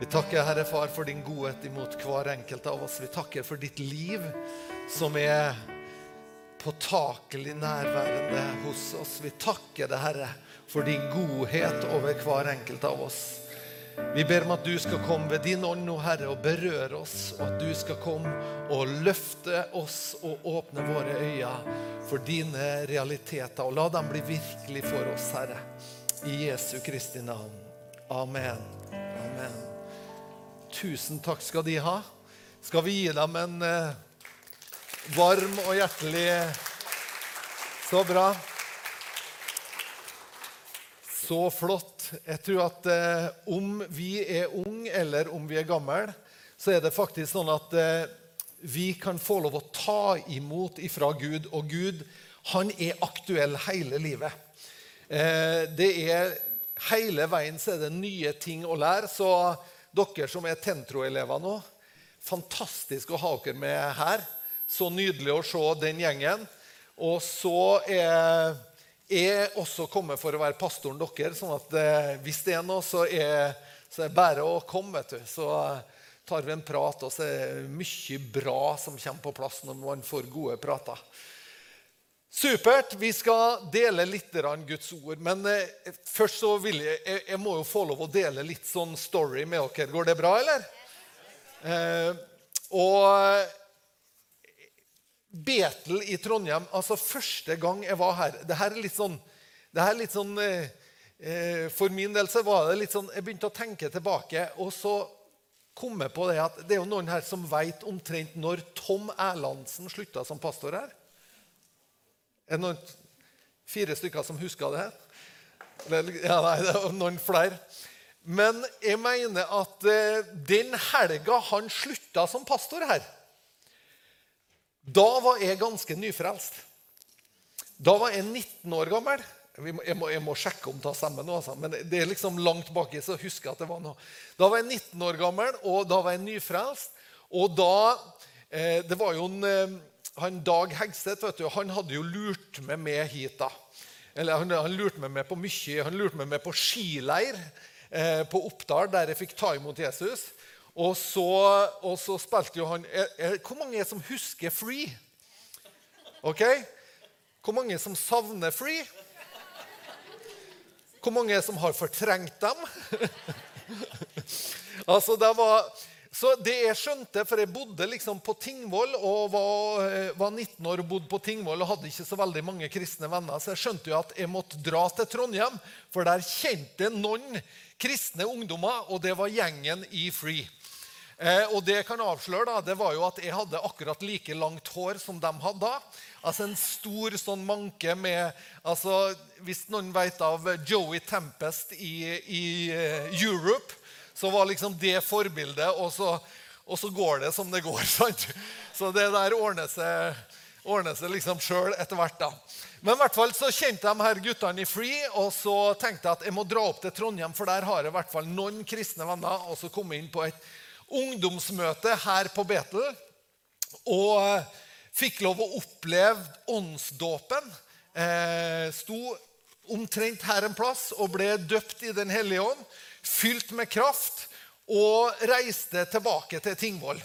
Vi takker, Herre Far, for din godhet imot hver enkelt av oss. Vi takker for ditt liv, som er påtakelig nærværende hos oss. Vi takker deg, Herre, for din godhet over hver enkelt av oss. Vi ber om at du skal komme ved din ånd nå, Herre, og berøre oss. Og at du skal komme og løfte oss og åpne våre øyne for dine realiteter. Og la dem bli virkelig for oss, Herre. I Jesu Kristi navn. Amen. Tusen takk skal de ha. Skal vi gi dem en eh, varm og hjertelig Så bra. Så flott. Jeg tror at eh, om vi er unge eller om vi er gamle, så er det faktisk sånn at eh, vi kan få lov å ta imot ifra Gud. Og Gud, han er aktuell hele livet. Eh, det er Hele veien så er det nye ting å lære. Så dere som er Tentro-elever nå, fantastisk å ha dere med her. Så nydelig å se den gjengen. Og så er jeg også kommet for å være pastoren deres. sånn at eh, hvis det er noe, så er, det bare å komme. vet du. Så eh, tar vi en prat, og så er det mye bra som kommer på plass når man får gode prater. Supert. Vi skal dele litt Guds ord. Men eh, først så vil jeg, jeg, må jo få lov å dele litt sånn story med dere. Går det bra, eller? Eh, og Betel i Trondheim altså Første gang jeg var her det her er litt sånn, er litt sånn eh, eh, For min del så var det litt sånn Jeg begynte å tenke tilbake, og så kom jeg på det at det er jo noen her som veit omtrent når Tom Erlandsen slutta som pastor her. Er det noen, fire stykker som husker det? Ja, nei, det er noen flere. Men jeg mener at eh, den helga han slutta som pastor her da var jeg ganske nyfrelst. Da var jeg 19 år gammel. Jeg må, jeg må sjekke om det stemmer nå, altså. men det er liksom langt baki. så husker jeg at det var noe. Da var jeg 19 år gammel, og da var jeg nyfrelst. Og da eh, Det var jo en, eh, han Dag Hegseth vet du, han hadde jo lurt meg med hit. da. Eller han, han lurte meg med på mye. Han lurte meg med på skileir eh, på Oppdal, der jeg fikk ta imot Jesus. Og så, og så spilte jo han er, er, Hvor mange er som husker Free? Ok? Hvor mange som savner Free? Hvor mange som har fortrengt dem? altså, det var... Så det jeg skjønte, for jeg bodde liksom på Tingvoll og var, eh, var, 19 år og bodde på Tingvoll og hadde ikke så veldig mange kristne venner, så jeg skjønte jo at jeg måtte dra til Trondheim, for der kjente noen kristne ungdommer, og det var gjengen i Free. Eh, og det jeg kan avsløre, da, det var jo at jeg hadde akkurat like langt hår som de hadde da. Altså En stor sånn manke med altså, Hvis noen vet av Joey Tempest i, i uh, Europe, så var liksom det forbildet, og så, og så, går det som det går. sant? Så det der ordner seg, ordner seg liksom sjøl etter hvert. da. Men i hvert fall så kjente de her guttene i Free, og så tenkte jeg at jeg må dra opp til Trondheim, for der har jeg i hvert fall noen kristne venner. Og så kom jeg inn på et ungdomsmøte her på Betel og fikk lov å oppleve åndsdåpen. Eh, sto omtrent her en plass og ble døpt i Den hellige ånd, fylt med kraft, og reiste tilbake til Tingvoll.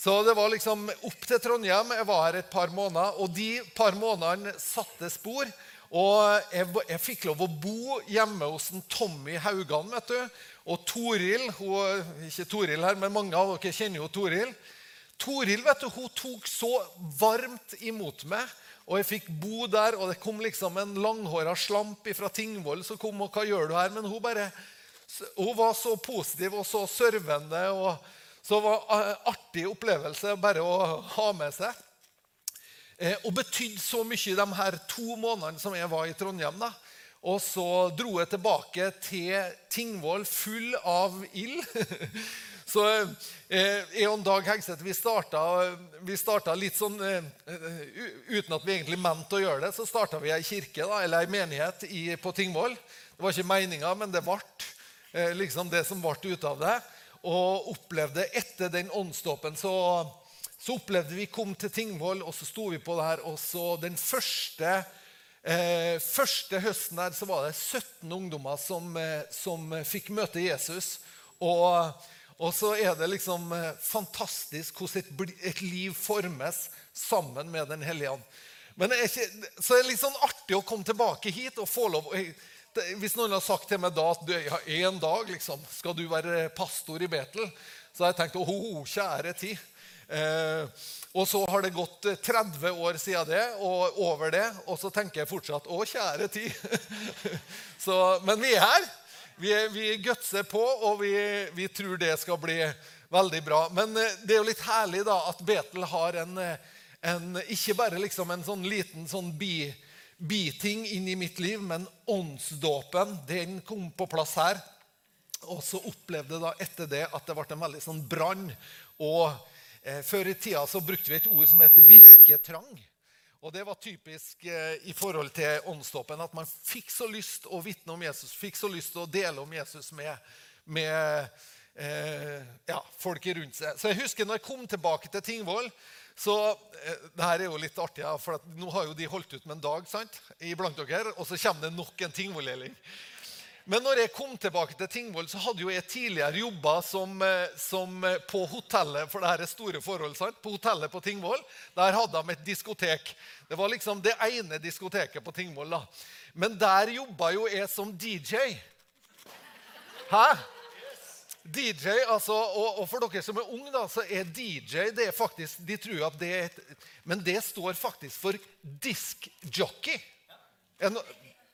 Så det var liksom opp til Trondheim. Jeg var her et par måneder, og de par månedene satte spor. Og jeg, jeg fikk lov å bo hjemme hos en Tommy Haugan. vet du, og Toril hun, Ikke Toril her, men mange av dere kjenner jo Toril. Toril vet du, hun tok så varmt imot meg, og jeg fikk bo der. og Det kom liksom en langhåra slamp fra Tingvoll som kom. og hva gjør du her? Men hun, bare, hun var så positiv og så servende. og Så det var en artig opplevelse bare å ha med seg. Eh, og betydde så mye de her to månedene som jeg var i Trondheim. da, og så dro jeg tilbake til Tingvoll full av ild. Så eh, jeg og Dag Hegseth vi starta, vi starta litt sånn eh, Uten at vi egentlig mente å gjøre det, så starta vi ei kirke, da, eller ei menighet på Tingvoll. Det var ikke meninga, men det ble eh, liksom det som ble ut av det. Og opplevde etter den åndsdåpen så, så opplevde vi kom til Tingvoll, og så sto vi på det her, og så den første Eh, første høsten der så var det 17 ungdommer som, eh, som fikk møte Jesus. Og, og så er det liksom eh, fantastisk hvordan et, et liv formes sammen med Den hellige ånd. Men det er ikke, så det er litt sånn artig å komme tilbake hit og få lov det- Hvis noen har sagt til meg da at ja, en dag liksom, skal du være pastor i Betel, så har jeg tenkt åh, kjære tid. Eh, og så har det gått eh, 30 år siden det, og over det, og så tenker jeg fortsatt å, kjære tid. så, men vi er her. Vi, vi gutser på, og vi, vi tror det skal bli veldig bra. Men eh, det er jo litt herlig da at Betel har en, eh, en ikke bare liksom en sånn liten sånn bi, biting inn i mitt liv, men åndsdåpen den kom på plass her. Og så opplevde jeg da etter det at det ble en veldig sånn brann. Og eh, før i tida så brukte vi et ord som het virketrang. Og det var typisk eh, i forhold til åndsdåpen at man fikk så lyst å vitne om Jesus, fikk så lyst til å dele om Jesus med, med eh, ja, folk rundt seg. Så jeg husker når jeg kom tilbake til Tingvoll så eh, det her er jo litt artig, ja, for nå har jo de holdt ut med en dag sant, iblant dere, og så kommer det nok en Tingvoll-gjelding. Men når jeg kom tilbake til Tingvoll, så hadde jo jeg tidligere jobba som, eh, som eh, på hotellet for det her er store forhold, sant? På hotellet på Tingvoll. Der hadde de et diskotek. Det var liksom det ene diskoteket på Tingvoll. da. Men der jobba jo jeg som DJ. Hæ? DJ, altså, og, og for dere som er unge, da, så er DJ det er faktisk, De tror at det er et, Men det står faktisk for diskjockey.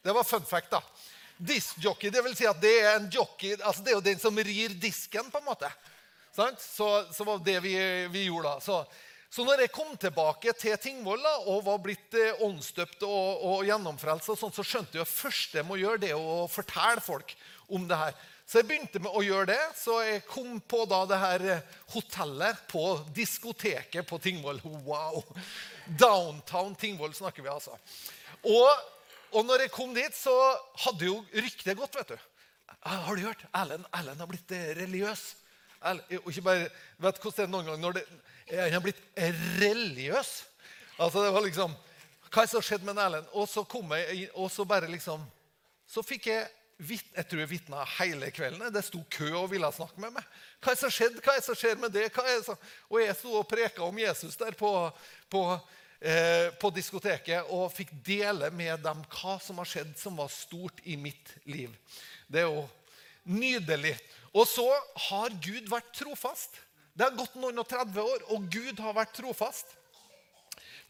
Det var fun fact, da. Diskjockey, det vil si at det er en jockey altså Det er jo den som rir disken, på en måte. Så, så var det vi, vi gjorde da. Så, så når jeg kom tilbake til Tingvoll og var blitt eh, åndsdøpt og, og gjennomfrelst, så skjønte jeg at første jeg må gjøre, det er å fortelle folk om det her. Så jeg begynte med å gjøre det. Så jeg kom på da det her eh, hotellet på diskoteket på Tingvoll. Wow! Downtown Tingvoll snakker vi altså. Og, og når jeg kom dit, så hadde jo ryktet gått, vet du. Ah, Har du hørt? Erlend, har blitt eh, religiøs. Erlend, og ikke bare, vet hvordan det er noen gang når det, eh, han har blitt religiøs? Altså det var liksom, Hva er det som har skjedd med Erlend? Og så kom jeg, og så bare liksom Så fikk jeg Jeg tror jeg vitna hele kvelden. Det sto kø og ville snakke med meg. Hva er det som skjedde? Hva er det som skjer med det? Det. Og jeg sto og preka om Jesus der på, på, eh, på diskoteket og fikk dele med dem hva som har skjedd som var stort i mitt liv. Det er jo nydelig. Og så har Gud vært trofast. Det har gått noen og 30 år, og Gud har vært trofast.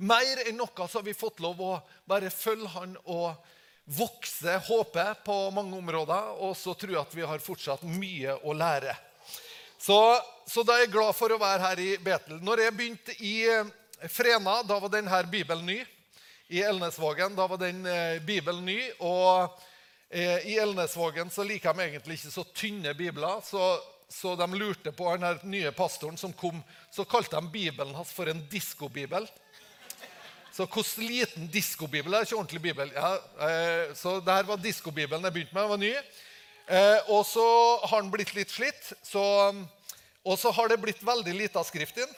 Mer enn noe så har vi fått lov å bare følge han og vokse håpet på mange områder. Og så tror jeg at vi har fortsatt mye å lære. Så, så da er jeg glad for å være her i Betel. Når jeg begynte i eh, Frena, da var denne Bibelen ny. I Elnesvågen, da var den eh, Bibelen ny. Og eh, i Elnesvågen så liker de egentlig ikke så tynne bibler. Så, så de lurte på den nye pastoren som kom, så kalte de Bibelen hans for en diskobibel. Så hvordan liten diskobibel er ikke ordentlig bibel. Ja, eh, så det her var diskobibelen jeg begynte med. Den var ny. Eh, og så har den blitt litt slitt. Og så har det blitt veldig lite av skrift inn.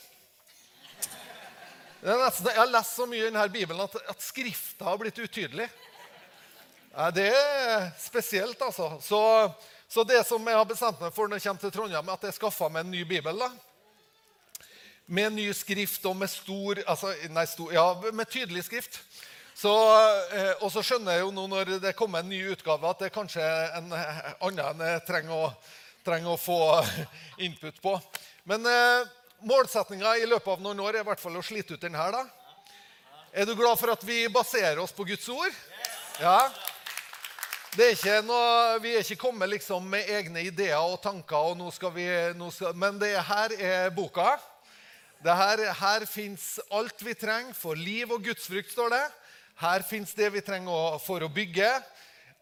Det er nesten, jeg har lest så mye i denne bibelen at, at skrifta har blitt utydelig. Ja, det er spesielt, altså. Så, så det som jeg har bestemt meg for når jeg kommer til Trondheim, er at jeg skaffer meg en ny bibel. da med ny skrift og med stor, altså, nei, stor Ja, med tydelig skrift. Så, eh, og så skjønner jeg jo nå når det kommer en ny utgave, at det er kanskje en annen enn jeg trenger å, trenger å få input på. Men eh, målsettinga i løpet av noen år er i hvert fall å slite ut den her. da. Er du glad for at vi baserer oss på Guds ord? Ja. Er noe, vi er ikke kommet liksom med egne ideer og tanker, og nå skal vi, nå skal, men det her er boka. Det her, her fins alt vi trenger for liv og gudsfrykt, står det. Her fins det vi trenger for å bygge.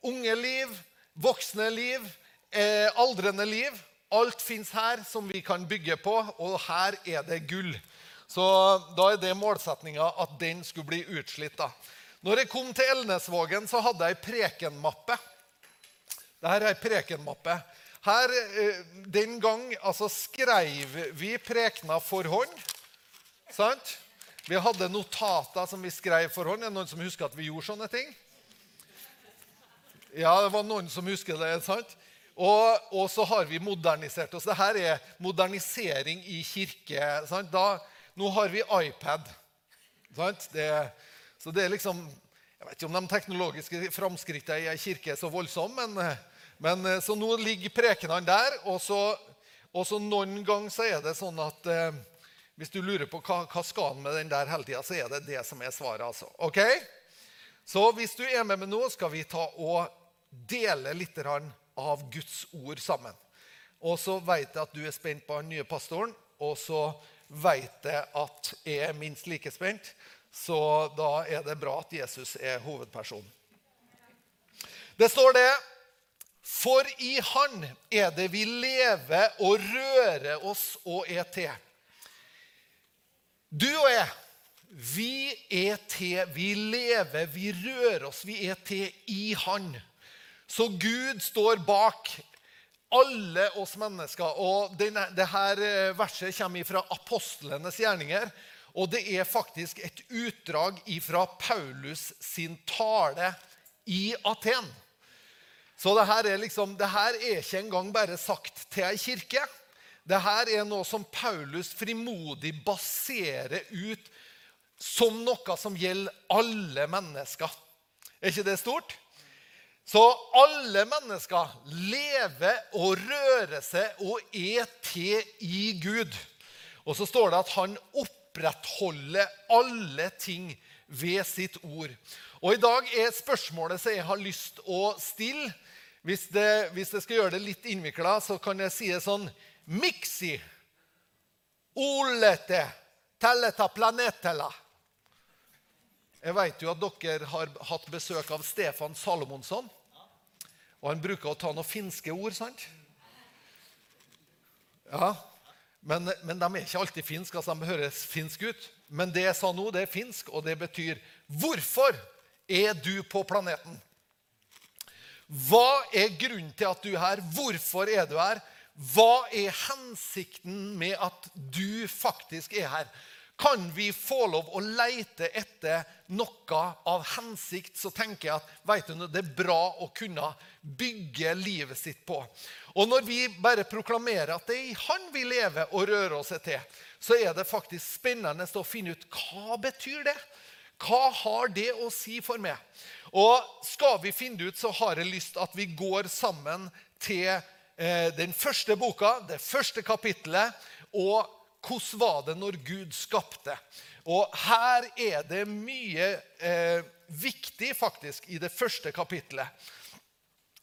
Unge liv, voksne liv, eh, aldrende liv. Alt fins her som vi kan bygge på, og her er det gull. Så da er det målsettinga at den skulle bli utslitt. da. Når jeg kom til Elnesvågen, så hadde jeg ei prekenmappe. Dette er ei prekenmappe. Her, eh, Den gang altså, skrev vi prekena for hånd. Sant? Vi hadde notater som vi skrev for hånd. Er det noen som husker at vi gjorde sånne ting? Ja, det var noen som husker det. sant? Og, og, så har vi modernisert oss. Dette er modernisering i kirke. Da, nå har vi iPad. Det, så det er liksom Jeg vet ikke om de teknologiske framskrittene i ei kirke er så voldsomme, men, men, så nå ligger prekenene der. Og så, og så noen ganger så er det sånn at eh, hvis du lurer på hva, hva skal han med den der hele tida, så er det det som er svaret. altså. Ok? Så hvis du er med meg nå, skal vi ta og dele litt av Guds ord sammen. Og så vet jeg at du er spent på den nye pastoren, og så vet jeg at jeg er minst like spent. Så da er det bra at Jesus er hovedpersonen. Det står det For i Han er det vi lever og rører oss og er til. Du og jeg, vi er til, vi lever, vi rører oss, vi er til i Han. Så Gud står bak alle oss mennesker. Og denne, det her eh, verset kommer fra apostlenes gjerninger. Og det er faktisk et utdrag fra Paulus sin tale i Aten. Så det her er, liksom, det her er ikke engang bare sagt til ei kirke. Det her er noe som Paulus frimodig baserer ut som noe som gjelder alle mennesker. Er ikke det stort? Så alle mennesker lever og rører seg og er til i Gud. Og så står det at han opprettholder alle ting ved sitt ord. Og i dag er spørsmålet som jeg har lyst å stille. Hvis det, hvis jeg skal gjøre det litt innvikla, så kan jeg si det sånn Miksi olete telleta planetela. Jeg vet jo at dere har hatt besøk av Stefan Salomonsson. Og han bruker å ta noen finske ord, sant? Ja, men, men, de er ikke alltid finske. altså De høres finske ut. Men det jeg sa nå, det er finsk, og det betyr 'Hvorfor er du på planeten?' Hva er grunnen til at du er her? Hvorfor er du her? Hva er hensikten med at du faktisk er her? Kan vi få lov å leite etter noe av hensikt, så tenker jeg at vet du, det er bra å kunne bygge livet sitt på. Og når vi bare proklamerer at det er i Han vi lever og rører oss til, så er det faktisk spennende å finne ut hva betyr det Hva har det å si for meg? Og skal vi finne det ut, så har jeg lyst at vi går sammen til eh, den første boka, det første kapittelet. og hvordan var det når Gud skapte? Og her er det mye eh, viktig faktisk i det første kapittelet.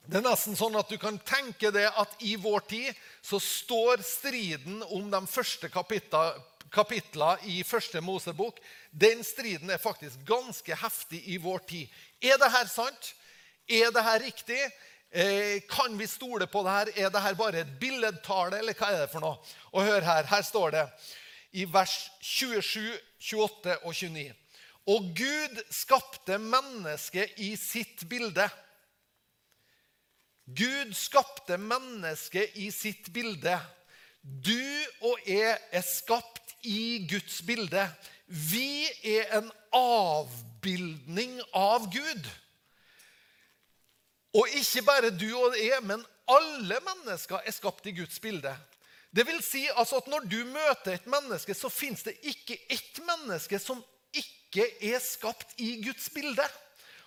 Det er nesten sånn at du kan tenke det at i vår tid så står striden om de første kapitlene i første Mosebok Den striden er faktisk ganske heftig i vår tid. Er det her sant? Er det her riktig? Eh, kan vi stole på det her? Er det her bare et billedtale, eller hva er det for noe? Og hør her. Her står det i vers 27, 28 og 29. Og Gud skapte mennesket i sitt bilde. Gud skapte mennesket i sitt bilde. Du og jeg er skapt i Guds bilde. Vi er en avbildning av Gud. Og ikke bare du og jeg, men alle mennesker er skapt i Guds bilde. Det vil si altså at Når du møter et menneske, så fins det ikke ett menneske som ikke er skapt i Guds bilde.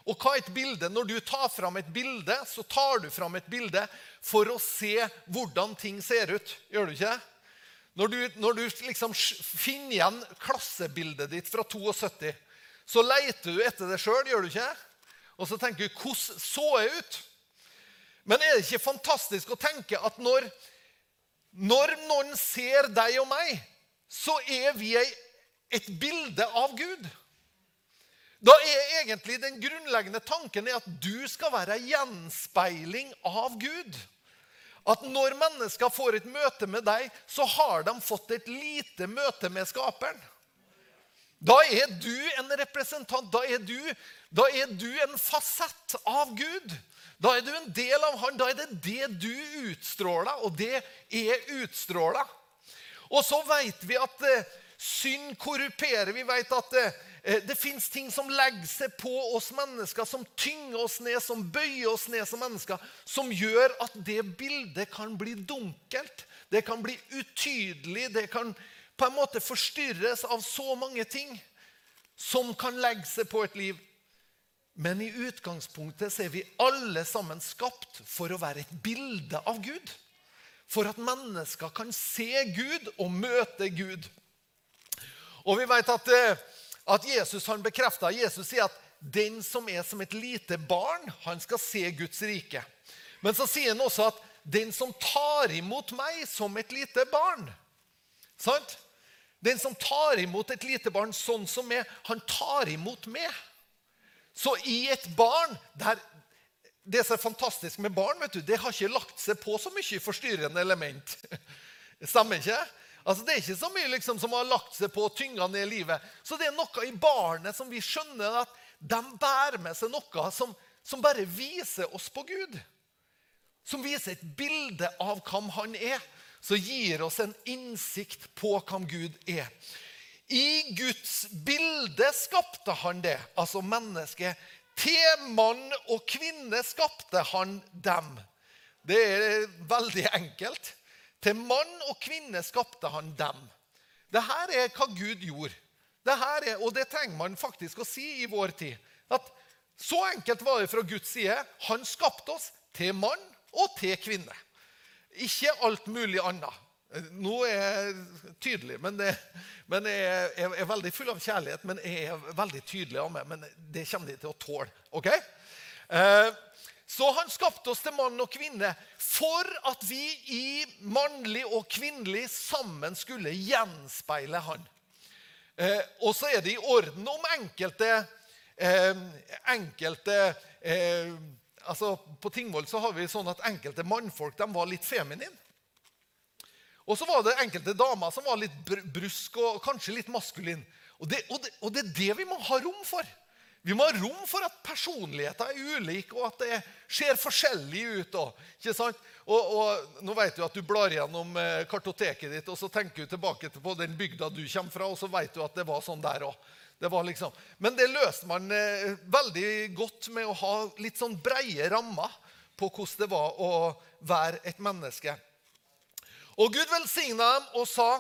Og hva er et bilde? Når du tar fram et bilde, så tar du fram et bilde for å se hvordan ting ser ut. Gjør du ikke det? Når du, når du liksom finner igjen klassebildet ditt fra 72, så leter du etter det sjøl, gjør du ikke? Og så tenker du hvordan så jeg ut? Men er det ikke fantastisk å tenke at når, når noen ser deg og meg, så er vi et bilde av Gud? Da er egentlig den grunnleggende tanken at du skal være ei gjenspeiling av Gud. At når mennesker får et møte med deg, så har de fått et lite møte med Skaperen. Da er du en representant. Da er du, da er du en fasett av Gud. Da er du en del av Han. Da er det det du utstråler, og det er utstråla. Og så vet vi at eh, synd korruperer. Vi vet at eh, Eh, det fins ting som legger seg på oss mennesker, som tynger oss ned, som bøyer oss ned som mennesker, som gjør at det bildet kan bli dunkelt. Det kan bli utydelig. Det kan på en måte forstyrres av så mange ting som kan legge seg på et liv. Men i utgangspunktet så er vi alle sammen skapt for å være et bilde av Gud. For at mennesker kan se Gud og møte Gud. Og vi vet at eh, at Jesus han bekrefter, Jesus sier at den som er som et lite barn, han skal se Guds rike. Men så sier han også at den som tar imot meg som et lite barn Sant? Den som tar imot et lite barn sånn som meg, han tar imot meg. Så i et barn der, Det som er fantastisk med barn, vet du, det har ikke lagt seg på så mye forstyrrende element. Stemmer ikke? Altså, Det er ikke så mye liksom, som har lagt seg på og tynga ned livet. Så det er noe i barnet som vi skjønner at de bærer med seg noe som, som bare viser oss på Gud. Som viser et bilde av hvem han er. Som gir oss en innsikt på hvem Gud er. I Guds bilde skapte han det, altså mennesket. Til mann og kvinne skapte han dem. Det er veldig enkelt. Til mann og kvinne skapte han dem. Dette er hva Gud gjorde. Er, og det trenger man faktisk å si i vår tid. At Så enkelt var det fra Guds side. Han skapte oss til mann og til kvinne. Ikke alt mulig annet. Nå er jeg tydelig, men, det, men jeg, er, jeg, er, veldig full av kjærlighet. Men jeg er veldig tydelig av meg. Men det kommer de til å tåle. ok? Eh, så han skapte oss til mann og kvinne for at vi i mannlig og kvinnelig sammen skulle gjenspeile han. Eh, og så er det i orden om enkelte, eh, enkelte eh, altså På Tingvoll så har vi sånn at enkelte mannfolk de var litt feminine. Og så var det enkelte damer som var litt brusk og kanskje litt maskulin. Og det, og det, og det er det vi må ha rom for. Vi må ha rom for at personligheter er ulike, og at det ser forskjellig ut. Og, ikke sant? Og, Nå vet du at du blar gjennom eh, kartoteket ditt, og så tenker du tilbake på den bygda du kommer fra, og så vet du at det var sånn der òg. Liksom. Men det løste man eh, veldig godt med å ha litt sånn breie rammer på hvordan det var å være et menneske. Og Gud velsigna dem og sa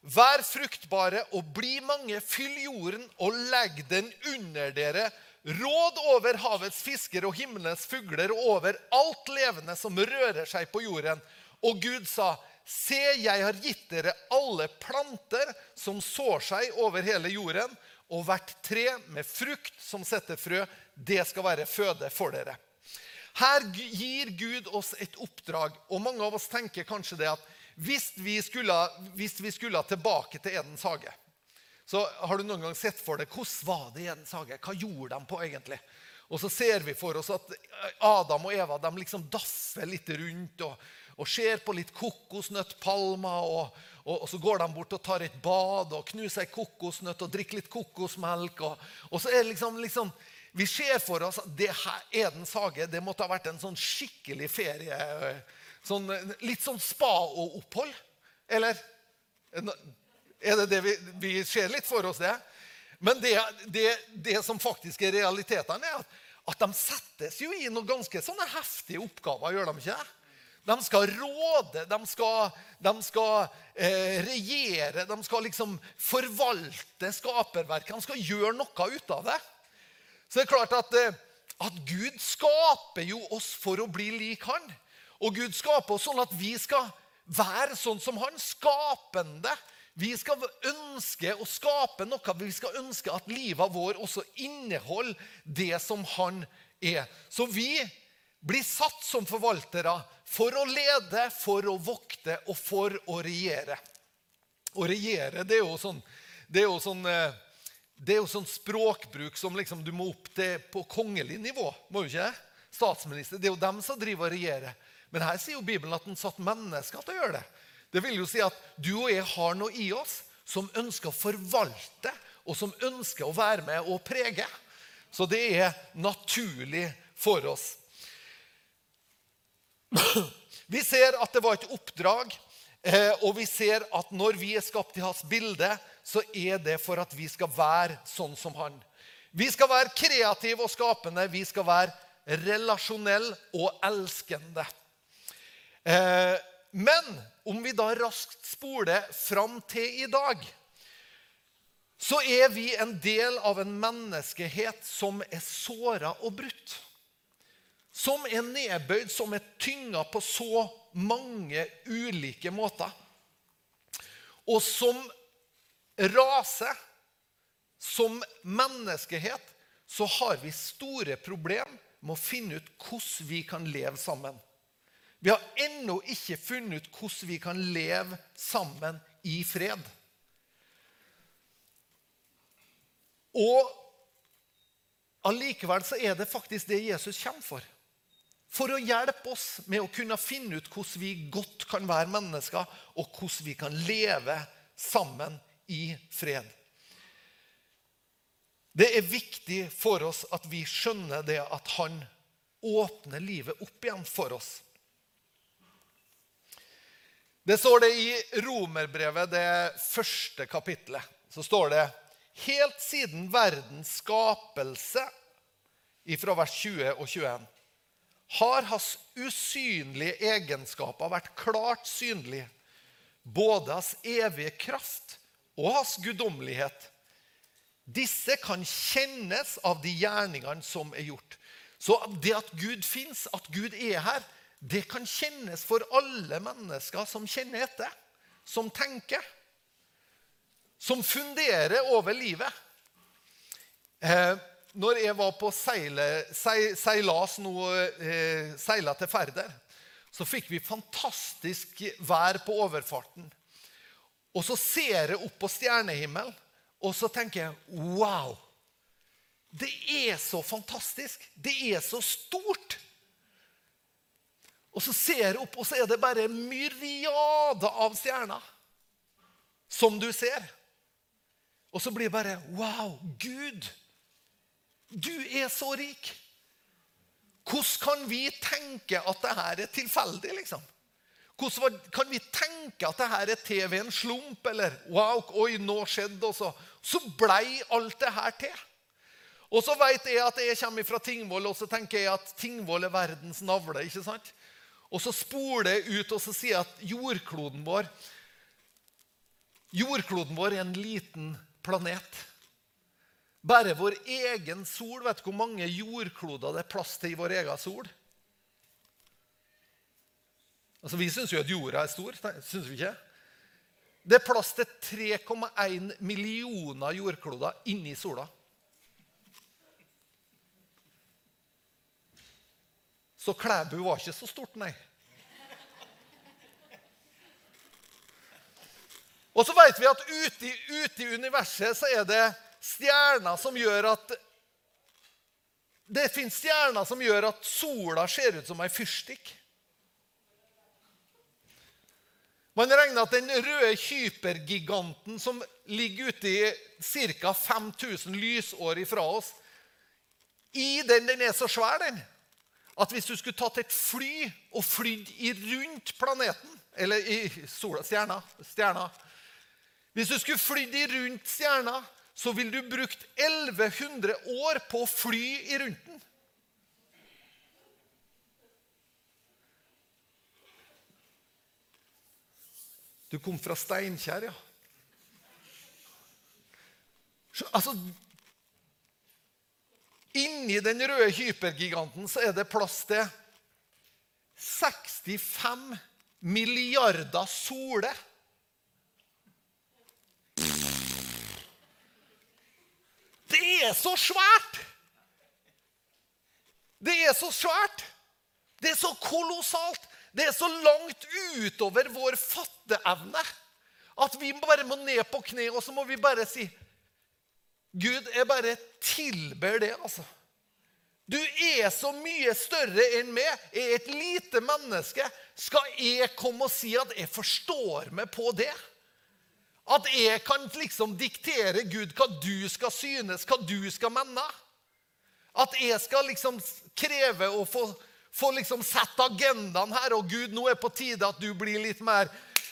Vær fruktbare og bli mange, fyll jorden og legg den under dere. Råd over havets fisker og himmelens fugler og over alt levende som rører seg på jorden. Og Gud sa, Se, jeg har gitt dere alle planter som sår seg over hele jorden, og hvert tre med frukt som setter frø, det skal være føde for dere. Her gir Gud oss et oppdrag, og mange av oss tenker kanskje det at hvis vi, skulle, hvis vi skulle tilbake til Edens hage så Har du noen gang sett for deg hvordan var det i Edens hage? Hva gjorde de på egentlig? Og så ser vi for oss at Adam og Eva de liksom daffer litt rundt og, og ser på litt kokosnøttpalmer. Og, og, og, så går de bort og tar et bad og knuser ei kokosnøtt og drikker litt kokosmelk. Og, så er det liksom, liksom Vi ser for oss at det her, Edens hage det måtte ha vært en sånn skikkelig ferie sånn, litt sånn spa-opphold? Eller? Er det det vi, vi, ser litt for oss, det? Men det, det, det som faktisk er realitetene, er at, at, de settes jo i noen ganske sånne heftige oppgaver. gjør de ikke? De skal råde, de skal, de skal eh, regjere, de skal liksom forvalte skaperverket. De skal gjøre noe ut av det. Så det er klart at, eh, at Gud skaper jo oss for å bli lik Han. Og Gud skaper oss sånn at vi skal være sånn som han, skapende. Vi skal ønske å skape noe. Vi skal ønske at livet vår også inneholder det som han er. Så vi blir satt som forvaltere for å lede, for å vokte og for å regjere. Å regjere, det er jo sånn, det er jo sånn, eh, det er jo sånn språkbruk som liksom du må opp til på kongelig nivå. må du ikke? Statsminister. Det er jo dem som driver og regjerer. Men her sier jo Bibelen at den satt mennesker til å gjøre det. Det vil jo si at du og jeg har noe i oss som ønsker å forvalte, og som ønsker å være med og prege. Så det er naturlig for oss. Vi ser at det var et oppdrag, eh, og vi ser at når vi er skapt i hans bilde, så er det for at vi skal være sånn som han. Vi skal være kreative og skapende. Vi skal være relasjonelle og elskende. Eh, men om vi da raskt spoler fram til i dag, så er vi en del av en menneskehet som er såra og brutt. Som er nedbøyd, som er tynga på så mange ulike måter. Og som rase, som menneskehet, så har vi store problemer med å finne ut hvordan vi kan leve sammen. Vi har ennå ikke funnet ut hvordan vi kan leve sammen i fred. Og allikevel så er det faktisk det Jesus kommer for. For å hjelpe oss med å kunne finne ut hvordan vi godt kan være mennesker, og hvordan vi kan leve sammen i fred. Det er viktig for oss at vi skjønner det at han åpner livet opp igjen for oss. Det står det i Romerbrevet, det første kapitlet. Så står det helt siden verdens skapelse, ifra vers 20 og 21, har hans usynlige egenskaper vært klart synlige, både hans evige kraft og hans guddommelighet. Disse kan kjennes av de gjerningene som er gjort. Så det at Gud fins, at Gud er her, det kan kjennes for alle mennesker som kjenner etter, som tenker, som funderer over livet. Eh, når jeg var på seile, seilas nå, eh, seila til Færder, så fikk vi fantastisk vær på overfarten. Og så ser jeg opp på stjernehimmelen, og så tenker jeg wow! Det er så fantastisk. Det er så stort. Og så ser jeg opp, og så er det bare myriader av stjerner som du ser. Og så blir det bare Wow, Gud! Du er så rik! Hvordan kan vi tenke at dette er tilfeldig, liksom? Hvordan kan vi tenke at dette er TV-en slump? Eller wow, oi, nå skjedde og så. Så blei alt det her til. Og så vet jeg at jeg kommer fra Tingvoll, og så tenker jeg at Tingvoll er verdens navle. ikke sant? Og så spoler jeg ut og så sier jeg at jordkloden vår Jordkloden vår er en liten planet. Bare vår egen sol Vet du hvor mange jordkloder det er plass til i vår egen sol? Altså, Vi syns jo at jorda er stor. Syns vi ikke? Det er plass til 3,1 millioner jordkloder inni sola. Så Klæbu var ikke så stort, nei. Og så vet vi at ute ute i universet så er det stjerner som gjør at Det fins stjerner som gjør at sola ser ut som ei fyrstikk. Man regner at den røde hypergiganten som ligger ute i ca. 5000 lysår ifra oss i den, den er så svær, den, at hvis du skulle tatt et fly og flydd rundt planeten Eller i sola, stjerna, stjerna Hvis du skulle flydd rundt stjerna, så ville du brukt 1100 år på å fly i rundt den. Du kom fra Steinkjer, ja. Altså Inni den røde hypergiganten så er det plass til 65 milliarder soler. Det er så svært! Det er så svært! Det er så kolossalt! Det er så langt utover vår fatteevne at vi bare må ned på kne og så må vi bare si Gud, jeg bare tilber det, altså. Du er så mye større enn meg. Jeg er et lite menneske. Skal jeg komme og si at jeg forstår meg på det? At jeg kan liksom diktere Gud hva du skal synes, hva du skal mene? At jeg skal liksom kreve å få få liksom sette agendaen her. Og Gud, nå er det på tide at du blir litt mer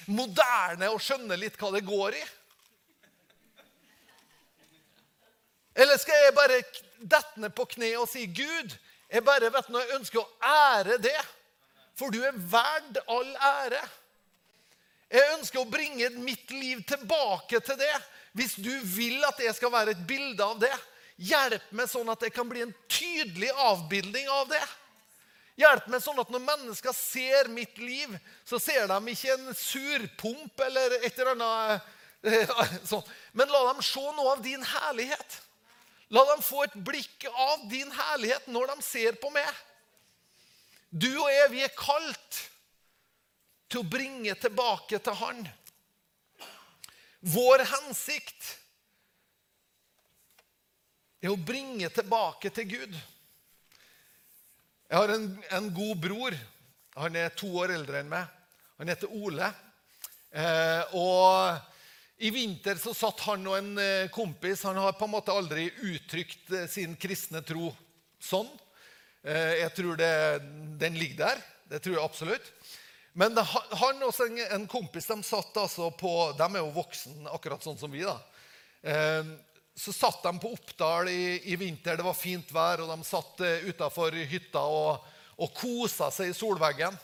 moderne og skjønner litt hva det går i. Eller skal jeg bare dette ned på kne og si, 'Gud, jeg bare vet når jeg ønsker å ære det, for du er verd all ære'. Jeg ønsker å bringe mitt liv tilbake til det. Hvis du vil at jeg skal være et bilde av det, hjelp meg sånn at det kan bli en tydelig avbildning av det. Hjelp meg sånn at når mennesker ser mitt liv, så ser de ikke en surpump eller et eller annet sånt. Men la dem se noe av din herlighet. La dem få et blikk av din herlighet når de ser på meg. Du og jeg, vi er kalt til å bringe tilbake til Han. Vår hensikt er å bringe tilbake til Gud. Jeg har en, en god bror. Han er to år eldre enn meg. Han heter Ole. Eh, og I vinter så satt han og en eh, kompis Han har på en måte aldri uttrykt eh, sin kristne tro sånn. Eh, jeg tror det, den ligger der. Det tror jeg absolutt. Men han og en, kompis de satt altså på De er jo voksen, akkurat sånn som vi. da. Så satt de på Oppdal i, i, vinter. Det var fint vær, og de satt utafor hytta og, og kosa seg i solveggen.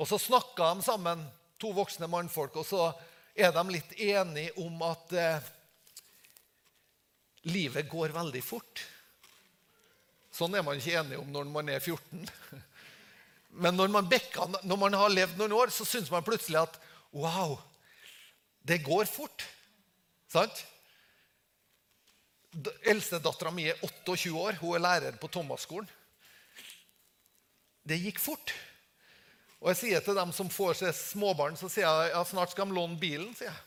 Og så snakka de sammen, to voksne mannfolk, og så er de litt enige om at eh, livet går veldig fort. Sånn er man ikke enig om når man er 14. Men når man, bekker, når man har levd noen år, så syns man plutselig at wow, det går fort. Sant? Eldstedattera mi er 28 år. Hun er lærer på Thomas-skolen. Det gikk fort. Og jeg sier til dem som får seg småbarn, så sier jeg ja, snart skal de låne bilen. sier jeg.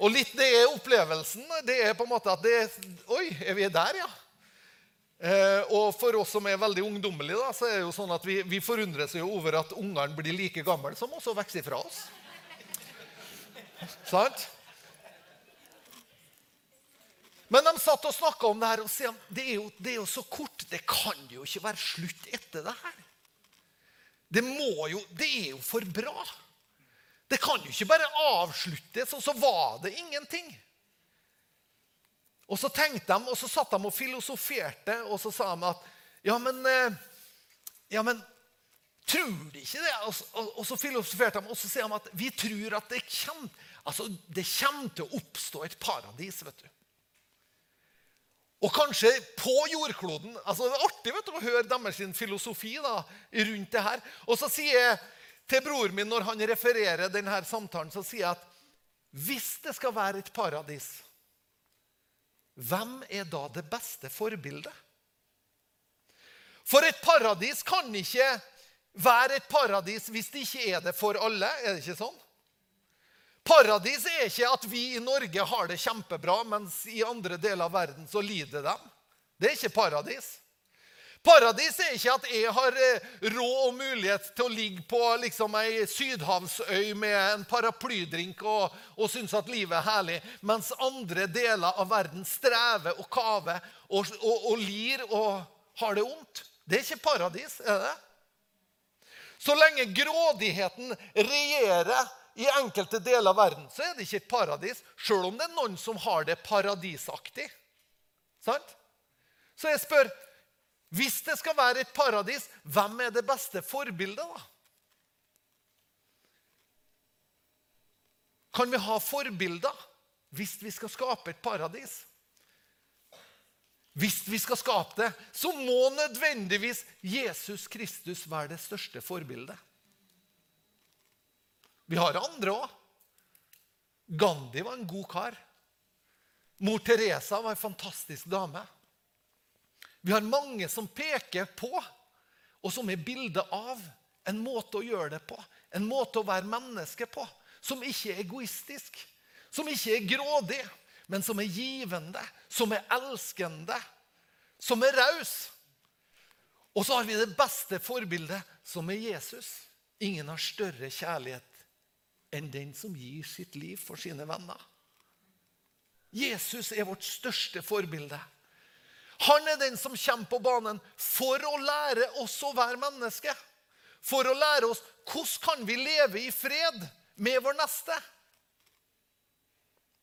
Og litt det er opplevelsen. Det er på en måte at det er Oi, er vi der, ja? Eh, og for oss som er veldig ungdommelige, da, så er det jo sånn at vi, vi forundres jo over at ungene blir like gamle som oss og vokser fra oss. Sant? Men de satt og snakka om det her og sa det det er jo så kort. Det kan jo ikke være slutt etter det her. Det jo, det er jo for bra. Det kan jo ikke bare avsluttes, og så var det ingenting. Og så tenkte de, og så satt de og filosoferte, og så sa de at Ja, men, eh, ja, men tror de ikke det? Og, og, og, så filosoferte de, og så sier de at vi tror at det kommer, altså, det kommer til å oppstå et paradis. vet du. Og kanskje på jordkloden. altså Det er artig vet du, å høre deres filosofi da, rundt det her. Og så sier jeg til broren min når han refererer denne samtalen, så sier jeg at hvis det skal være et paradis hvem er da det beste forbildet? For et paradis kan ikke være et paradis hvis det ikke er det for alle. Er det ikke sånn? Paradis er ikke at vi i Norge har det kjempebra, mens i andre deler av verden så lider de. Det er ikke paradis. Paradis er ikke at jeg har eh, råd og mulighet til å ligge på liksom ei sydhavsøy med en paraplydrink og, og synes at livet er herlig, mens andre deler av verden strever og kaver og, og, og lir og har det vondt. Det er ikke paradis, er det? Så lenge grådigheten regjerer i enkelte deler av verden, så er det ikke et paradis, sjøl om det er noen som har det paradisaktig. Sant? Så jeg spør hvis det skal være et paradis, hvem er det beste forbildet, da? Kan vi ha forbilder hvis vi skal skape et paradis? Hvis vi skal skape det, så må nødvendigvis Jesus Kristus være det største forbildet. Vi har andre òg. Gandhi var en god kar. Mor Teresa var en fantastisk dame. Vi har mange som peker på, og som er bilde av, en måte å gjøre det på. En måte å være menneske på. Som ikke er egoistisk, som ikke er grådig, men som er givende, som er elskende, som er raus. Og så har vi det beste forbildet, som er Jesus. Ingen har større kjærlighet enn den som gir sitt liv for sine venner. Jesus er vårt største forbilde. Han er den som kommer på banen for å lære oss å være menneske. For å lære oss hvordan kan vi leve i fred med vår neste.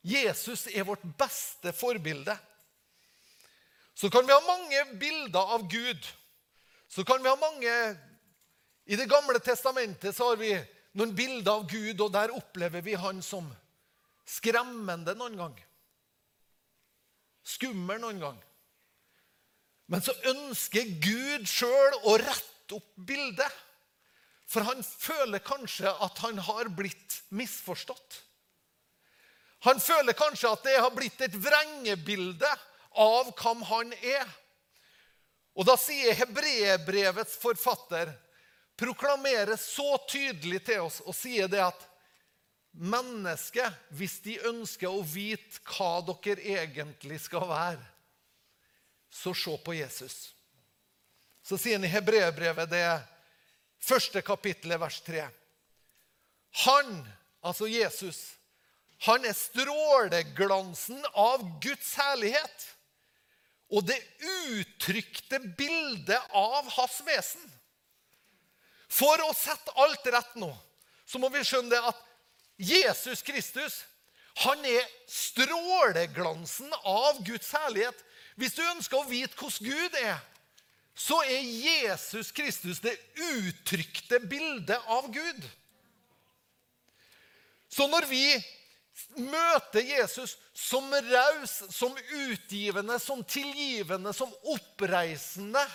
Jesus er vårt beste forbilde. Så kan vi ha mange bilder av Gud. Så kan vi ha mange I Det gamle testamentet så har vi noen bilder av Gud, og der opplever vi han som skremmende noen gang. Skummel noen gang. Men så ønsker Gud sjøl å rette opp bildet. For han føler kanskje at han har blitt misforstått. Han føler kanskje at det har blitt et vrengebilde av hvem han er. Og da sier hebreerbrevets forfatter proklamerer så tydelig til oss og sier det at mennesket, hvis de ønsker å vite hva dere egentlig skal være, så se på Jesus. Så sier han i hebreerbrevet det første kapittelet, vers 3. Han, altså Jesus, han er stråleglansen av Guds herlighet og det uttrykte bildet av hans vesen. For å sette alt rett nå, så må vi skjønne det at Jesus Kristus han er stråleglansen av Guds herlighet. Hvis du ønsker å vite hvordan Gud er, så er Jesus Kristus det uttrykte bildet av Gud. Så når vi møter Jesus som raus, som utgivende, som tilgivende, som oppreisende,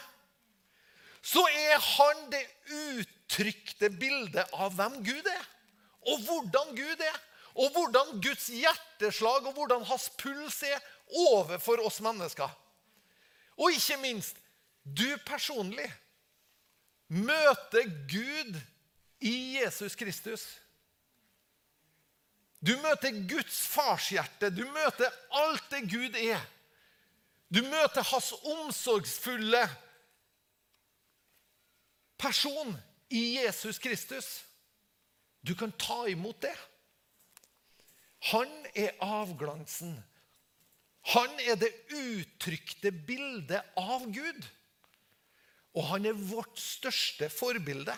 så er han det uttrykte bildet av hvem Gud er, og hvordan Gud er, og hvordan Guds hjerteslag og hvordan hans puls er overfor oss mennesker. Og ikke minst du personlig møter Gud i Jesus Kristus. Du møter Guds farshjerte. Du møter alt det Gud er. Du møter hans omsorgsfulle person i Jesus Kristus. Du kan ta imot det. Han er avglansen. Han er det uttrykte bildet av Gud. Og han er vårt største forbilde.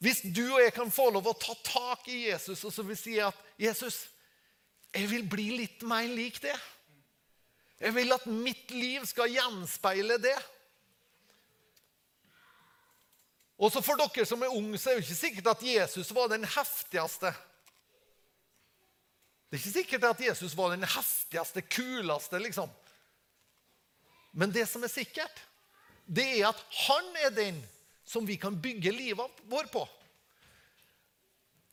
Hvis du og jeg kan få lov å ta tak i Jesus og så vil si at Jesus, jeg vil bli litt mer lik det. Jeg vil at mitt liv skal gjenspeile det. Også for dere som er unge, så er det ikke sikkert at Jesus var den heftigste. Det er ikke sikkert at Jesus var den heftigste, kuleste, liksom. Men det som er sikkert, det er at han er den som vi kan bygge livet vår på.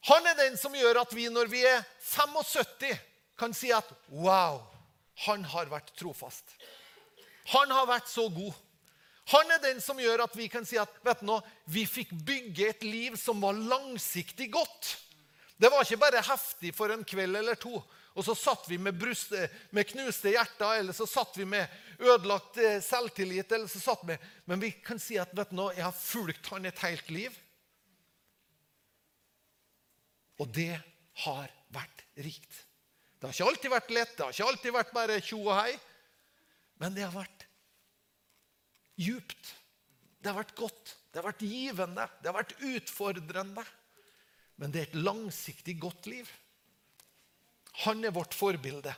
Han er den som gjør at vi når vi er 75, kan si at wow, han har vært trofast. Han har vært så god. Han er den som gjør at vi kan si at vet du nå, vi fikk bygge et liv som var langsiktig godt. Det var ikke bare heftig for en kveld eller to. Og så satt vi med, brust, med knuste hjerter, eller så satt vi med ødelagt eh, selvtillit. eller så satt vi, Men vi kan si at vet du nå, jeg har fulgt han et helt liv. Og det har vært rikt. Det har ikke alltid vært lett, det har ikke alltid vært bare tjo og hei. Men det har vært djupt. Det har vært godt. Det har vært givende. Det har vært utfordrende. Men det er et langsiktig godt liv. Han er vårt forbilde.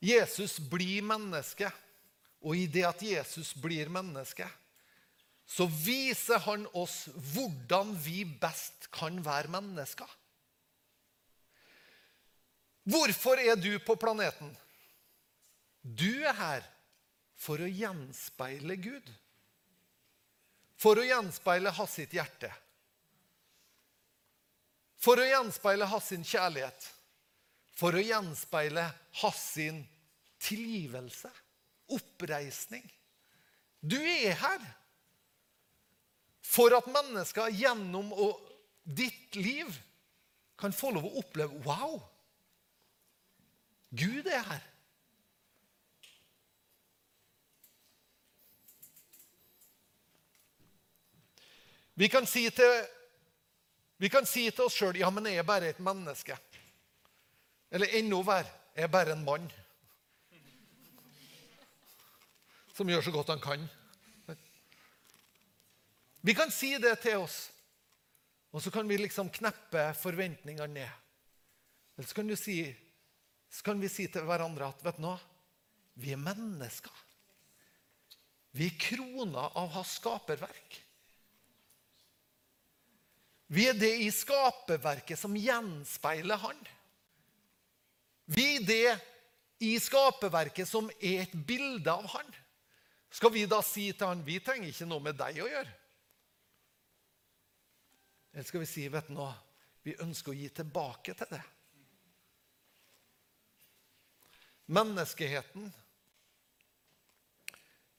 Jesus blir menneske, og i det at Jesus blir menneske, så viser han oss hvordan vi best kan være mennesker. Hvorfor er du på planeten? Du er her for å gjenspeile Gud. For å gjenspeile hans sitt hjerte. For å gjenspeile hans sin kjærlighet for å gjenspeile hans sin tilgivelse, oppreisning. Du er her for at mennesker gjennom ditt liv kan få lov å oppleve Wow! Gud er her. Vi kan si til, kan si til oss sjøl ja, men jeg er bare et menneske. Eller enda verre jeg er bare en mann. som gjør så godt han kan. Vi kan si det til oss, og så kan vi liksom kneppe forventningene ned. Eller så kan, si, så kan vi si til hverandre at vet du noe, vi er mennesker. Vi er krona av hans skaperverk. Vi er det i skaperverket som gjenspeiler Han. Vi er det i skaperverket som er et bilde av Han. Skal vi da si til Han vi trenger ikke noe med deg å gjøre? Eller skal vi si vet du noe, vi ønsker å gi tilbake til det? Menneskeheten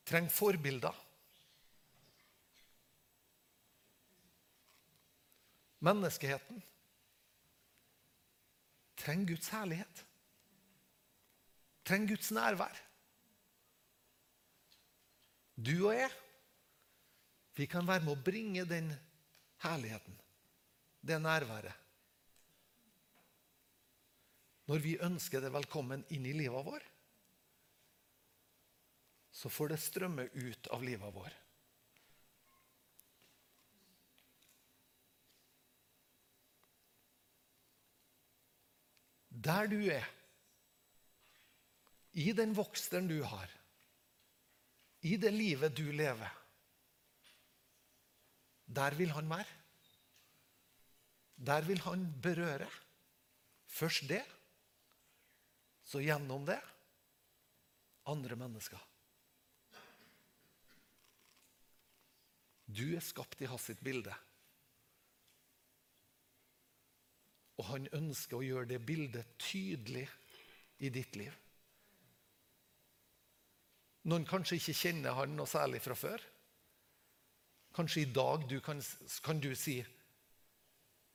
trenger forbilder. Menneskeheten trenger Guds herlighet. Trenger Guds nærvær. Du og jeg, vi kan være med å bringe den herligheten, det nærværet. Når vi ønsker det velkommen inn i livet vår, så får det strømme ut av livet vår. Der du er, i den voksteren du har, i det livet du lever, der vil han være. Der vil han berøre. Først det, så gjennom det andre mennesker. Du er skapt i hans bilde. Og han ønsker å gjøre det bildet tydelig i ditt liv. Noen kanskje ikke kjenner han noe særlig fra før. Kanskje i dag du kan, kan du si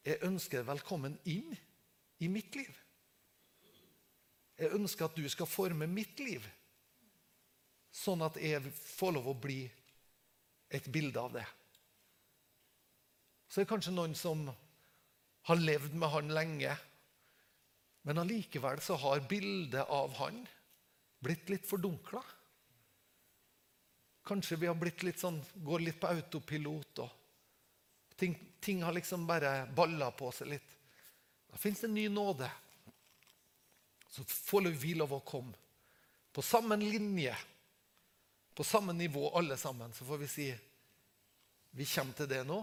jeg ønsker deg velkommen inn i mitt liv. Jeg ønsker at du skal forme mitt liv, sånn at jeg får lov å bli et bilde av det. Så er det kanskje noen som har levd med han lenge, men allikevel så har bildet av han blitt litt fordunkla. Kanskje vi har blitt litt sånn, går litt på autopilot. og Ting, ting har liksom bare balla på seg litt. Da fins det en ny nåde. Så får vi lov å komme på samme linje, på samme nivå alle sammen. Så får vi si vi kommer til det nå.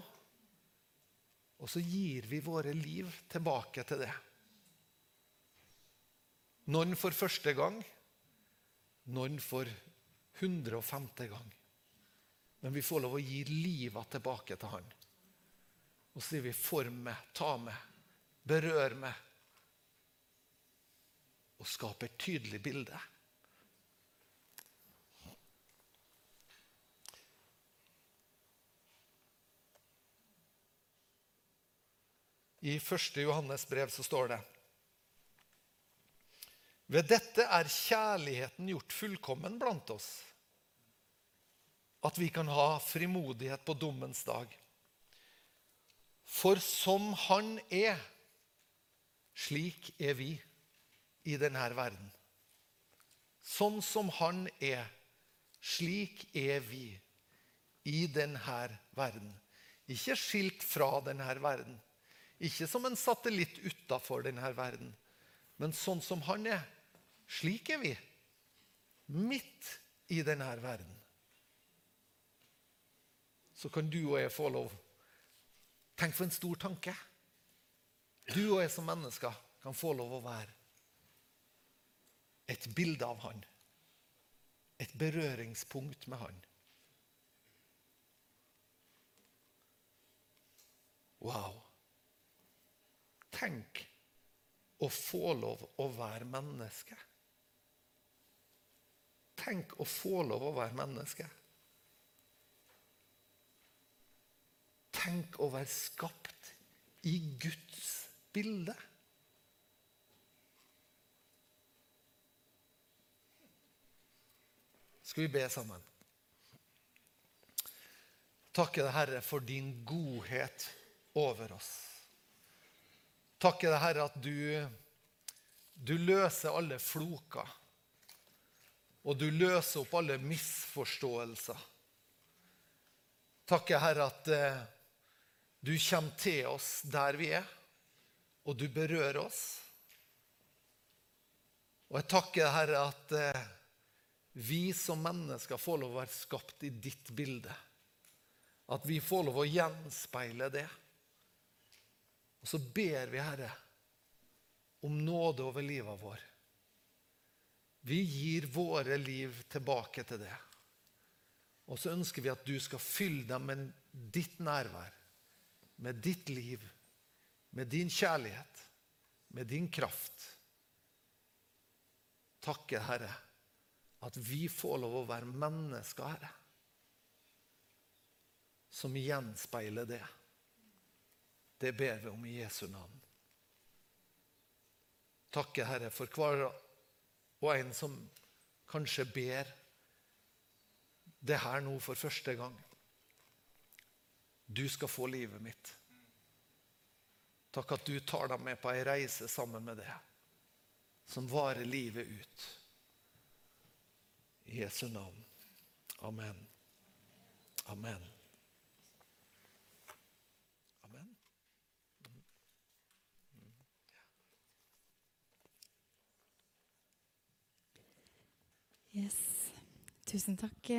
Og så gir vi våre liv tilbake til det. Noen for første gang, noen for 105. gang. Men vi får lov å gi livet tilbake til Han. Og så sier vi 'form meg, ta meg, berør meg' og skape et tydelig bilde. I 1. Johannes brev så står det Ved dette er kjærligheten gjort fullkommen blant oss at vi kan ha frimodighet på dommens dag. For som Han er, slik er vi i denne verden. Sånn som Han er, slik er vi i denne verden. Ikke skilt fra denne verden. Ikke som en satellitt utafor denne verden, men sånn som Han er. Slik er vi. Midt i denne verden så kan du og jeg få lov Tenk for en stor tanke. Du og jeg som mennesker kan få lov å være et bilde av Han. Et berøringspunkt med Han. Wow. Tenk å få lov å være menneske. Tenk å få lov å være menneske. Tenk å være skapt i Guds bilde. Skal vi be sammen? Takke deg, Herre, for din godhet over oss. Takke deg, Herre, at du, du løser alle floker. og du løser opp alle misforståelser. Takke, Herre, at eh, du kommer til oss der vi er, og du berører oss. Og jeg takker, Herre, at eh, vi som mennesker får lov å være skapt i ditt bilde. At vi får lov å gjenspeile det. Og så ber vi, Herre, om nåde over livet vår. Vi gir våre liv tilbake til det. Og så ønsker vi at du skal fylle dem med ditt nærvær, med ditt liv, med din kjærlighet, med din kraft. Takke, Herre, at vi får lov å være mennesker, Herre, som gjenspeiler det. Det ber vi om i Jesu navn. Takke, Herre, for hver og en som kanskje ber det her nå for første gang. Du skal få livet mitt. Takk at du tar dem med på ei reise sammen med det, som varer livet ut. I Jesu navn. Amen. Amen. Amen. Yes. Tusen takk.